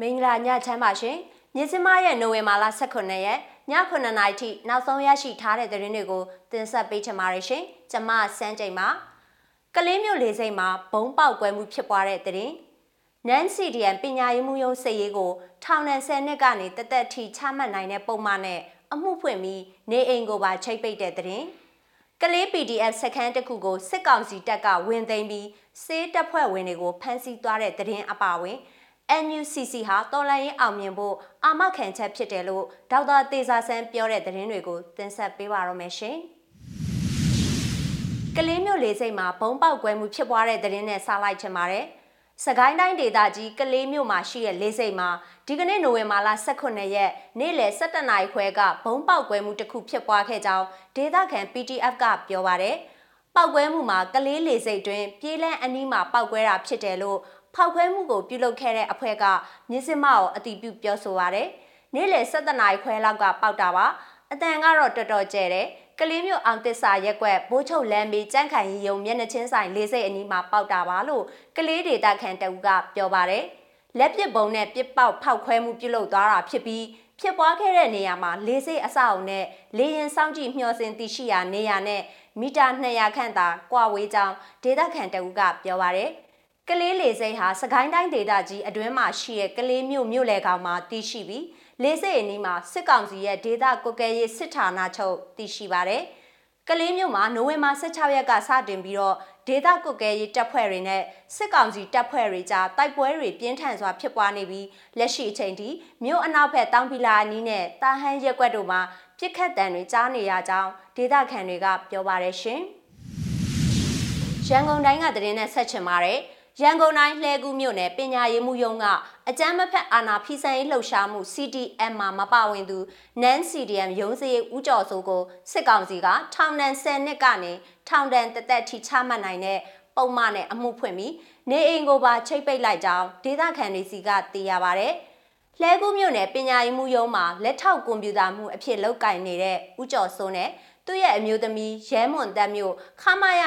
မင်္ဂလာညချမ်းပါရှင်မြစ်စမရဲ့နိုဝင်ဘာလ18ရက်ည9:00နာရီထိနောက်ဆုံးရရှိထားတဲ့သတင်းတွေကိုတင်ဆက်ပေးချင်ပါတယ်ရှင်ကျမစန်းချိန်ပါကလေးမျိုးလေးစိတ်မှာဘုံပေါက်ကွဲမှုဖြစ်ပွားတဲ့သတင်းနန်စီဒီယန်ပညာရေးမှုယုံစည်ရေးကိုထောင်နဲ့10နှစ်ကနေတသက်ထိချမှတ်နိုင်တဲ့ပုံမှန်နဲ့အမှုဖွင့်ပြီးနေအိမ်ကိုပါချိတ်ပိတ်တဲ့သတင်းကလေး PDF စခန်းတစ်ခုကိုစစ်ကောင်စီတပ်ကဝင်သိမ်းပြီးစေးတပ်ဖွဲ့ဝင်တွေကိုဖမ်းဆီးသွားတဲ့သတင်းအပါအဝင် NUCC ဟာတော်လိုင်းရင်အောင်မြင်ဖို့အာမခံချက်ဖြစ်တယ်လို့ဒေါက်တာတေဇာဆန်းပြောတဲ့သတင်းတွေကိုတင်ဆက်ပေးပါရမယ်ရှင်။ကလေးမျိုးလေးစိတ်မှာဘုံပေါက်ကွဲမှုဖြစ်ပွားတဲ့သတင်းနဲ့ဆက်လိုက်ချင်ပါတယ်။စကိုင်းတိုင်းဒေသကြီးကလေးမျိုးမှာရှိတဲ့လေးစိတ်မှာဒီကနေ့နိုဝင်ဘာလ18ရက်နေ့လယ်17နာရီခွဲကဘုံပေါက်ကွဲမှုတစ်ခုဖြစ်ပွားခဲ့ကြောင်းဒေသခံ PTF ကပြောပါတယ်။ပောက်ကွဲမှုမှာကလေးလေးစိတ်တွင်ပြေးလန်းအနီးမှာပောက်ကွဲတာဖြစ်တယ်လို့ ဖောက်ခွဲမှုကိုပြုလုပ်ခဲ့တဲ့အဖွဲ့ကမြစ်စမကိုအတိပြုပြောဆိုပါရယ်နေ့လယ်7နာရီခွဲလောက်ကပောက်တာပါအတန်ကတော့တော်တော်ကျဲတယ်ကလေးမျိုးအောင်တစ္ဆာရက်ွက်ဘိုးချုပ်လမ်းပြီးကြန့်ခိုင်ရီယုံမျက်နှာချင်းဆိုင်လေးစိတ်အနီးမှာပောက်တာပါလို့ကလေးဒေတာခန်တအူကပြောပါတယ်လက်ပစ်ပုံနဲ့ပစ်ပေါက်ဖောက်ခွဲမှုပြုလုပ်သွားတာဖြစ်ပြီးဖြစ်ပွားခဲ့တဲ့နေရာမှာလေးစိတ်အဆောက်အုံနဲ့လေရင်စောင့်ကြည့်မျှော်စင်တရှိရာနေရာနဲ့မီတာ200ခန့်သာကွာဝေးကြောင်းဒေတာခန်တအူကပြောပါတယ် ကလေးလေစိတ်ဟာစကိုင်းတိုင်းဒေသကြီးအတွင်းမှာရှိတဲ့ကလေးမြို့မြို့လေကောင်မှာတည်ရှိပြီးလေစိတ်အနီးမှာစစ်ကောင်စီရဲ့ဒေသကွက်ကဲရေးစစ်ဌာနချုပ်တည်ရှိပါတယ်။ကလေးမြို့မှာနိုဝင်ဘာ16ရက်ကစတင်ပြီးတော့ဒေသကွက်ကဲရေးတပ်ဖွဲ့တွေနဲ့စစ်ကောင်စီတပ်ဖွဲ့တွေကြားတိုက်ပွဲတွေပြင်းထန်စွာဖြစ်ပွားနေပြီးလက်ရှိအချိန်ထိမြို့အနောက်ဘက်တောင်ပီလာအနီးနဲ့တာဟန်းရက်ကွက်တို့မှာပြစ်ခတ်တံတွေကြားနေရကြောင်းဒေသခံတွေကပြောပါတယ်ရှင်။ရန်ကုန်တိုင်းကသတင်းနဲ့ဆက်ချင်ပါတယ်။ ရန်ကုန်တိုင်းလှဲကူးမြို့နယ်ပညာရေးမှုယုံကအကြမ်းမဖက်အာဏာဖီဆန်ရေးလှုပ်ရှားမှု CDM မှာမပါဝင်သူနန် CDM ရုံးစည်းဦးကျော်စိုးကိုစစ်ကောင်စီကထောင်ဒဏ်10နှစ်ကနေထောင်ဒဏ်တသက်ထိချမှတ်နိုင်တဲ့ပုံမှန်နဲ့အမှုဖွင့်ပြီးနေအိမ်ကိုပါချိတ်ပိတ်လိုက်ကြောင်းဒေသခံတွေစီကသိရပါဗျ။လှဲကူးမြို့နယ်ပညာရေးမှုယုံမှာလက်ထောက်ကွန်ပျူတာမှုအဖြစ်လုပ်ကင်နေတဲ့ဦးကျော်စိုးနဲ့ သူ့ရဲ့အမျိုးသမီးရဲမွန်တက်မျိုးခမာယ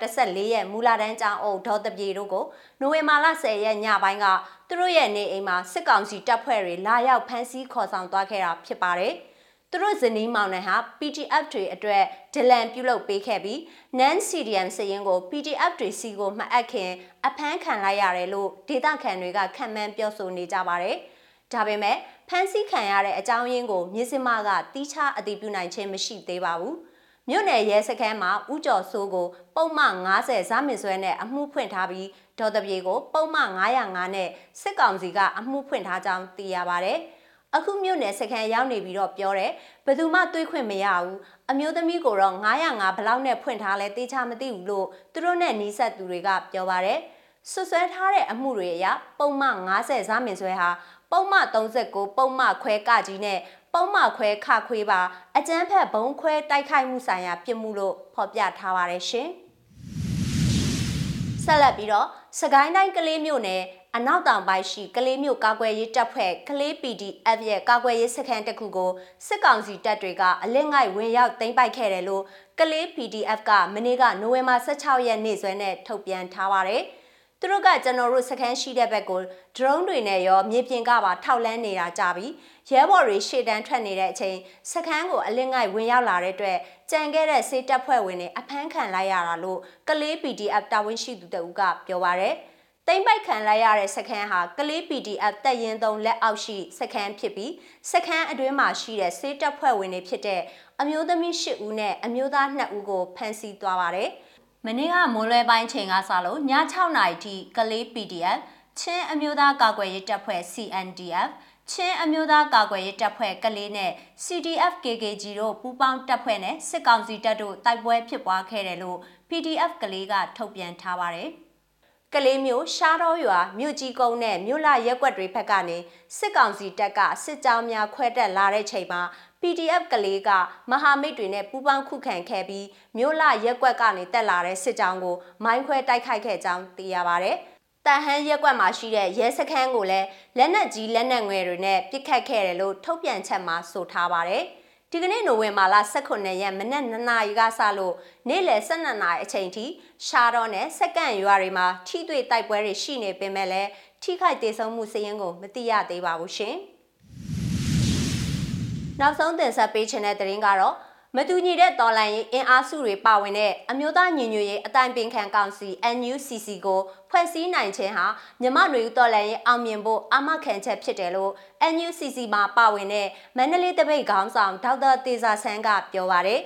214ရဲ့မူလာတန်းကျောင်းအုပ်ဒေါ်တပြေတို့ကိုနိုဝင်ဘာလ10ရက်ညပိုင်းကသူတို့ရဲ့နေအိမ်မှာစစ်ကောင်စီတပ်ဖွဲ့တွေလာရောက်ဖမ်းဆီးခေါ်ဆောင်သွားခဲ့တာဖြစ်ပါတယ်။သူတို့ဇနီးမောင်နှံဟာ PTF တွေအတွက်ဒလန်ပြုလုပ်ပေးခဲ့ပြီး NaN CDM စရင်ကို PTF တွေစီကိုမှတ်အပ်ခင်အဖမ်းခံလိုက်ရတယ်လို့ဒေသခံတွေကခံမှန်းပြောဆိုနေကြပါတယ်။ ဒါပေမဲ့ဖမ်းဆီးခံရတဲ့အကြောင်းရင်းကိုမြစ်စမကတီးခြားအတည်ပြုနိုင်ခြင်းမရှိသေးပါဘူး။မြို့နယ်ရဲစခန်းမှာဥကျော်စိုးကိုပုံမှန်90ဇာမင်ဆွဲနဲ့အမှုဖွင့်ထားပြီးဒေါ်တပြေကိုပုံမှန်905နဲ့စစ်ကောင်စီကအမှုဖွင့်ထားကြောင်းသိရပါဗျ။အခုမြို့နယ်စခန်းရောက်နေပြီးတော့ပြောတယ်ဘယ်သူမှတွေးခွင့်မရဘူးအမျိုးသမီးကိုတော့905ဘလောက်နဲ့ဖွင့်ထားလဲတေချာမသိဘူးလို့သူတို့နဲ့နီးစပ်သူတွေကပြောပါတယ်ဆွဆွဲထားတဲ့အမှုတွေအရပုံမှန်90ဇာမင်ဆွဲဟာ ပုံမှ39ပုံမှခွဲကကြီးနဲ့ပုံမှခွဲခခွေးပါအကျန်းဖက်ဘုံခွဲတိုက်ခိုက်မှုဆိုင်ရာပြစ်မှုလို့ဖော်ပြထားပါတယ်ရှင်ဆက်လက်ပြီးတော့စကိုင်းတိုင်းကလေးမြို့နယ်အနောက်တောင်ပိုင်းရှိကလေးမြို့ကာကွယ်ရေးတပ်ဖွဲ့ကလေး PDF ရဲ့ကာကွယ်ရေးစခန်းတစ်ခုကိုစစ်ကောင်စီတပ်တွေကအလစ်ငိုက်ဝင်ရောက်သိမ်းပိုက်ခဲ့တယ်လို့ကလေး PDF ကမနေ့ကနိုဝင်ဘာ16ရက်နေ့စွဲနဲ့ထုတ်ပြန်ထားပါတယ်။ သူတို့ကကျွန်တော်တို့စခန်းရှိတဲ့ဘက်ကို drone တွေနဲ့ရောမြေပြင်ကပါထောက်လန်းနေတာကြပြီရဲဘော်တွေရှေ့တန်းထွက်နေတဲ့အချိန်စခန်းကိုအလင်းငိုက်ဝင်ရောက်လာတဲ့အတွက်ကြံခဲ့တဲ့စေးတပ်ဖွဲ့ဝင်တွေအဖမ်းခံလိုက်ရတာလို့ကလေး PDF တာဝန်ရှိသူတဦးကပြောပါရယ်တိမ့်ပိုက်ခံလိုက်ရတဲ့စခန်းဟာကလေး PDF တက်ရင်သုံးလက်အောက်ရှိစခန်းဖြစ်ပြီးစခန်းအတွင်းမှာရှိတဲ့စေးတပ်ဖွဲ့ဝင်တွေဖြစ်တဲ့အမျိုးသမီး၈ဦးနဲ့အမျိုးသား2ဦးကိုဖမ်းဆီးသွားပါတယ်။ မနေ့ကမိုးလွဲပိုင်းချိန်ကစလို့ည6နာရီထိကလေး PDF ချင်းအမျိုးသားကာကွယ်ရေးတပ်ဖွဲ့ CNDF ချင်းအမျိုးသားကာကွယ်ရေးတပ်ဖွဲ့ကလေးနဲ့ CDF KKG တို့ပူးပေါင်းတပ်ဖွဲ့နဲ့စစ်ကောင်စီတပ်တို့တိုက်ပွဲဖြစ်ပွားခဲ့တယ်လို့ PDF ကလေးကထုတ်ပြန်ထားပါတယ်။ ကလေးမျိုးရှားတော်ရွာမြို့ကြီးကုန်းနဲ့မြို့လာရက်ွက်တွေဘက်ကနေစစ်ကောင်စီတပ်ကစစ်ကြောင်းများခွဲတက်လာတဲ့ချိန်မှာ PDF ကလေးကမဟာမိတ်တွေနဲ့ပူးပေါင်းခုခံခဲ့ပြီးမြို့လရက်ကွက်ကနေတက်လာတဲ့စစ်ကြောင်းကိုမိုင်းခွဲတိုက်ခိုက်ခဲ့ကြောင်းသိရပါဗျ။တန်ဟန်းရက်ကွက်မှာရှိတဲ့ရဲစခန်းကိုလည်းလက်နက်ကြီးလက်နက်ငယ်တွေနဲ့ပစ်ခတ်ခဲ့တယ်လို့ထုတ်ပြန်ချက်မှာဆိုထားပါတယ်။ ဒီကနေ့နိုဝင်ဘာလ18ရက်မနက်9နာရီကစလို့နေ့လယ်12နာရီအချိန်ထိရှားတော့နဲ့စက္ကန့်ရွာတွေမှာထိတွေ့တိုက်ပွဲတွေရှိနေပေမဲ့လည်းထိခိုက်ဒေဆုံးမှုစည်ရင်းကိုမသိရသေးပါဘူးရှင်။နောက်ဆုံးတင်ဆက်ပေးချင်တဲ့သတင်းကတော့ မတူညီတဲ့တော်လှန်ရေးအင်အားစုတွေပါဝင်တဲ့အမျိုးသားညီညွတ်ရေးအတိုင်းပင်ခံကောင်စီ NUCC ကိုဖွဲ့စည်းနိုင်ခြင်းဟာမြမနွေဦးတော်လှန်ရေးအောင်မြင်ဖို့အမခံချက်ဖြစ်တယ်လို့ NUCC မှာပါဝင်တဲ့မန္တလေးတပိတ်ခေါင်းဆောင်ဒေါက်တာတေဇာဆန်းကပြောပါရယ်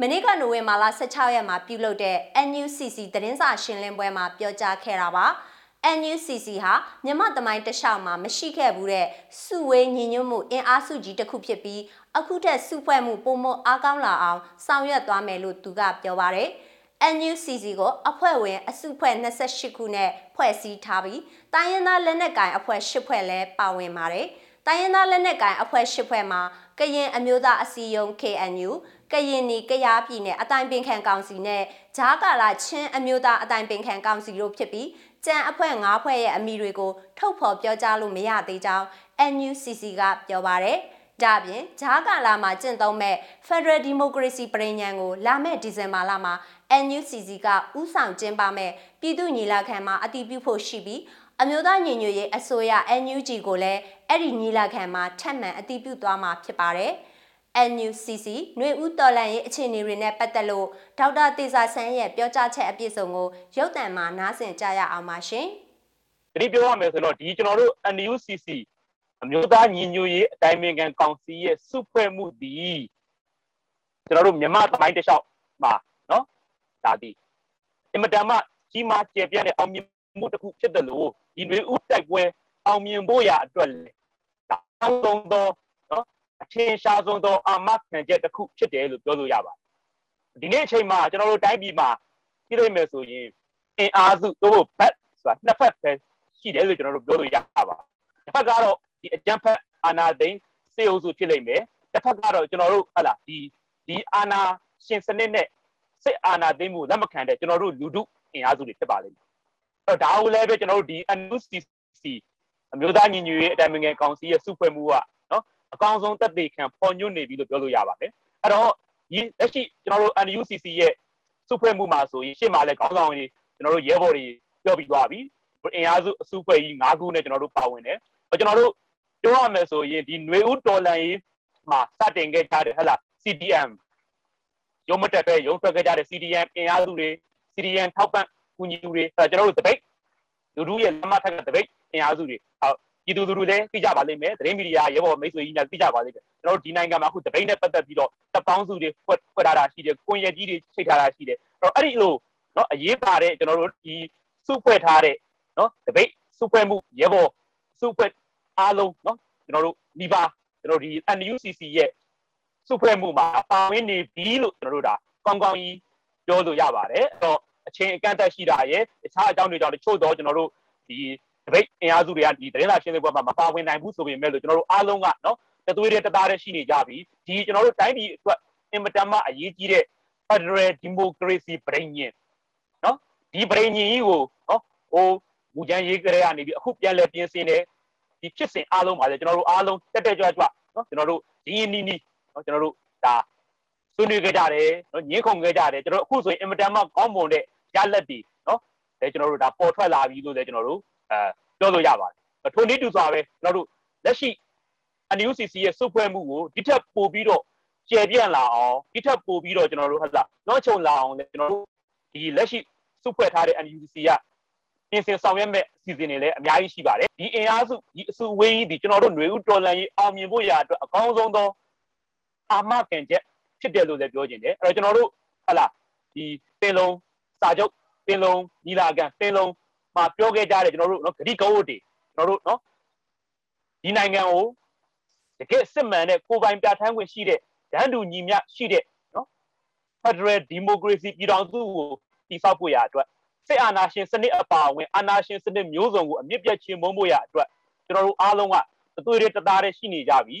မနေ့ကနိုဝင်ဘာလ16ရက်မှာပြုလုပ်တဲ့ NUCC သတင်းစာရှင်းလင်းပွဲမှာပြောကြားခဲ့တာပါ။ NUCC ဟာမြမသမိုင်းတလျှောက်မှာမရှိခဲ့ဘူးတဲ့စုဝေးညီညွတ်မှုအင်အားစုကြီးတစ်ခုဖြစ်ပြီးအခုထက်စုဖွဲ့မှုပုံမအားကောင်းလာအောင်ဆောင်ရွက်သွားမယ်လို့သူကပြောပါတယ်။ NUCC ကိုအဖွဲ့ဝင်အစုဖွဲ့28ခုနဲ့ဖွဲ့စည်းထားပြီးတိုင်းရင်းသားလက်နက်ကိုင်အဖွဲ့10ဖွဲ့လည်းပါဝင်ပါတယ်။တိုင်းရင်းသားလက်နက်ကိုင်အဖွဲ့10ဖွဲ့မှာကရင်အမျိုးသားအစည်းအရုံး KNU ကရင်နီကရားပြည်နယ်အတိုင်းပင်ခံကောင်စီနဲ့ဂျားကာလာချင်းအမျိုးသားအတိုင်းပင်ခံကောင်စီတို့ဖြစ်ပြီး ကြံအဖွဲ့၅ဖွဲ့ရဲ့အမိတွေကိုထုတ်ဖော်ပြောကြားလို့မရသေးကြောင်း NUCC ကပြောပါရယ်။ဒါပြင်ဂျားကာလာမှာကျင့်သုံးမဲ့ Federal Democracy ပြည်ညံကိုလာမယ့်ဒီဇင်ဘာလမှာ NUCC ကဥဆောင်ကျင်းပမဲ့ပြည်သူညီလာခံမှာအတည်ပြုဖို့ရှိပြီးအမျိုးသားညီညွတ်ရေးအစိုးရ NUG ကိုလည်းအဲ့ဒီညီလာခံမှာထပ်မံအတည်ပြုသွားမှာဖြစ်ပါတယ်။ NUCC ຫນွေဦးတော်လန်ရေးအခြေအနေတွေနဲ့ပတ်သက်လို့ဒေါက်တာတေဇာဆန်းရဲ့ပြောကြားချက်အပြည့်စုံကိုရုပ်သံမှာနားဆင်ကြရအောင်ပါရှင်။ဒီပြောရမယ်ဆိုတော့ဒီကျွန်တော်တို့ NUCC အမျိုးသားညီညွတ်ရေးအတိုင်းအမြံကောင်စီရဲ့စုဖွဲ့မှုဒီကျွန်တော်တို့မြန်မာသမိုင်းတစ်လျှောက်မှာနော်ဒါဒီအင်မတန်မှကြီးမားကျယ်ပြန့်တဲ့အောင်မြင်မှုတစ်ခုဖြစ်တယ်လို့ဒီຫນွေဦးတိုက်ပွဲအောင်မြင်ဖို့ရအတွက်လေတောင်းဆုံးသော အထင်ရှားဆုံးသောအာမခံချက်တစ်ခုဖြစ်တယ်လို့ပြောလို့ရပါတယ်ဒီနေ့အချိန်မှာကျွန်တော်တို့တိုင်းပြည်မှာကြည့်လိုက်မယ်ဆိုရင်အင်အားစုတို့ဘက်ဆိုတာနှစ်ဖက်ပဲရှိတယ်လို့ကျွန်တော်တို့ပြောလို့ရပါတစ်ဖက်ကတော့ဒီအကြမ်းဖက်အာဏာသိမ်းစေအုပ်စုဖြစ်လိမ့်မယ်တစ်ဖက်ကတော့ကျွန်တော်တို့ဟလာဒီဒီအာဏာရှင်စနစ်နဲ့စစ်အာဏာသိမ်းမှုလက်မခံတဲ့ကျွန်တော်တို့လူထုအင်အားစုတွေဖြစ်ပါလိမ့်မယ်အဲ့တော့ဒါကိုလည်းပဲကျွန်တော်တို့ဒီ NUCC အမျိုးသားညီညွတ်ရေးအတိုင်းအမြံကောင်စီရဲ့စုဖွဲ့မှုက အကောင်းဆုံးတက်သေးခံပေါ်ညွတ်နေပြီလို့ပြောလို့ရပါတယ်အဲ့တော့ဒီလက်ရှိကျွန်တော်တို့ NUCC ရဲ့စုဖွဲ့မှုမှာဆိုရင်ရှေ့မှာလည်းခေါင်းဆောင်တွေကျွန်တော်တို့ရဲဘော်တွေပြောပြီးသွားပြီအင်အားစုအစုဖွဲ့ကြီး၅ခုနဲ့ကျွန်တော်တို့ပါဝင်တယ်ကျွန်တော်တို့ပြောရမယ်ဆိုရင်ဒီຫນွေဦးတော်လန်ရေးမှာစတင်ခဲ့ကြတဲ့ဟဲ့လား CDM ရုံးမတက်ပဲရုံးထွက်ခဲ့ကြတဲ့ CDM အင်အားစုတွေ CDM ထောက်ပံ့ကူညီသူတွေအဲကျွန်တော်တို့တပိတ်လူလူရဲ့လက်မထက်ကတပိတ်အင်အားစုတွေဟုတ် ပြည်သူလူထုလည်းသိကြပါလိမ့်မယ်သတင်းမီဒီယာရဲဘော်မိတ်ဆွေကြီးများသိကြပါလိမ့်မယ်ကျွန်တော်တို့ဒီနိုင်ငံမှာအခုတပိတ်နဲ့ပတ်သက်ပြီးတော့တပ်ပေါင်းစုတွေဖွက်ဖွက်ထားတာရှိတယ်ကွန်ရက်ကြီးတွေချိန်ထားတာရှိတယ်အဲ့တော့အဲ့ဒီလိုနော်အရေးပါတဲ့ကျွန်တော်တို့ဒီစုဖွဲ့ထားတဲ့နော်တပိတ်စုဖွဲ့မှုရဲဘော်စုဖွဲ့အားလုံးနော်ကျွန်တော်တို့မိဘကျွန်တော်ဒီ NUCC ရဲ့စုဖွဲ့မှုမှာပါဝင်နေပြီလို့ကျွန်တော်တို့ဒါကောင်းကောင်းကြီးပြောလို့ရပါတယ်အဲ့တော့အချိန်အကန့်အသတ်ရှိတာရဲ့တခြားအကြောင်းတွေကြောင့်တချို့တော့ကျွန်တော်တို့ဒီ တပိတ်အင်အားစုတွေကဒီသတင်းစာရှင်းလင်းပွဲမှာမပါဝင်နိုင်ဘူးဆိုပေမဲ့လို့ကျွန်တော်တို့အားလုံးကနော်တသွေးတဲ့တသားတဲ့ရှိနေကြပြီဒီကျွန်တော်တို့တိုင်းပြည်အတွက်အင်မတန်မှအရေးကြီးတဲ့ Federal Democracy ပြည်ညင်နော်ဒီပြည်ညင်ကြီးကိုနော်ဟိုမူကြမ်းရေးကြရနေပြီးအခုပြန်လဲပြင်ဆင်တယ်ဒီဖြစ်စဉ်အားလုံးပါလေကျွန်တော်တို့အားလုံးတက်တက်ကြွကြွနော်ကျွန်တော်တို့ဒီနီနီနော်ကျွန်တော်တို့ဒါဆွေးနွေးကြကြတယ်နော်ညှင်းခုန်ကြကြတယ်ကျွန်တော်တို့အခုဆိုရင်အင်မတန်မှကောင်းမွန်တဲ့ရလက်တွေနော်အဲကျွန်တော်တို့ဒါပေါ်ထွက်လာပြီလို့လည်းကျွန်တော်တို့ အဲပြောလို့ရပါတယ်ထိုနည်းတူစွာပဲကျွန်တော်တို့လက်ရှိ NUCC ရဲ့စုဖွဲ့မှုကိုဒီထက်ပိုပြီးတော့ကျယ်ပြန့်လာအောင်ဒီထက်ပိုပြီးတော့ကျွန်တော်တို့ဟုတ်လားတော့ချုံလာအောင်လည်းကျွန်တော်တို့ဒီလက်ရှိစုဖွဲ့ထားတဲ့ NUCC ကပြင်ဆင်ဆောင်ရွက်မဲ့အစီအစဉ်တွေလည်းအများကြီးရှိပါတယ်ဒီအင်အားစုဒီအစုဝေးကြီးဒီကျွန်တော်တို့ຫນွေဦးတော်လန်ရေးအောင်မြင်ဖို့ရာအတွက်အကောင်းဆုံးသောအာမခံချက်ဖြစ်တယ်လို့လည်းပြောချင်တယ်အဲ့တော့ကျွန်တော်တို့ဟုတ်လားဒီပင်လုံးစာချုပ်ပင်လုံးညီလာခံပင်လုံး မှာပြောခဲ့ကြတယ်ကျွန်တော်တို့နော်ဂတိကောဝတ်တွေကျွန်တော်တို့နော်ဒီနိုင်ငံကိုတကယ်စစ်မှန်တဲ့ကိုပိုင်ပြဋ္ဌာန်းခွင့်ရှိတဲ့ဒန်းတူညီမျှရှိတဲ့နော် Federal Democracy ပြည်ထောင်စုကိုတည်ဆောက်ဖို့ရာအတွက်စစ်အာဏာရှင်စနစ်အပါအဝင်အာဏာရှင်စနစ်မျိုးစုံကိုအမြင့်ပြတ်ချင်းမုန်းဖို့ရာအတွက်ကျွန်တော်တို့အားလုံးကတသွေးတွေတသားတွေရှိနေကြပြီ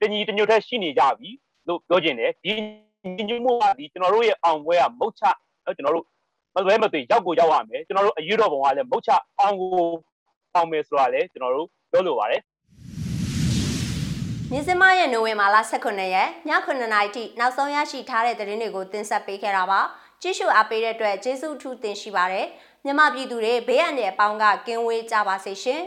တညီတညွတ်ထဲရှိနေကြပြီလို့ပြောချင်တယ်ဒီညီညွတ်မှုကဒီကျွန်တော်တို့ရဲ့အောင်ပွဲကမုတ်ချကျွန်တော်တို့ မလွဲမသွေရောက်ကိုရောက်ရမယ်ကျွန်တော်တို့အရေးတော်ပုံကလည်းမုတ်ချအောင်ကိုအောင်မယ်ဆိုတာလည်းကျွန်တော်တို့ပြောလိုပါတယ်မြင်းစမရဲ့နိုဝင်ဘာလ18ရက်ည9:00နာရီထိနောက်ဆုံးရရှိထားတဲ့သတင်းတွေကိုတင်ဆက်ပေးခဲ့တာပါကြည့်ရှုအားပေးတဲ့အတွက်ကျေးဇူးအထူးတင်ရှိပါတယ်မြမပြည်သူတွေဘေးအန္တရာယ်အပေါင်းကကင်းဝေးကြပါစေရှင်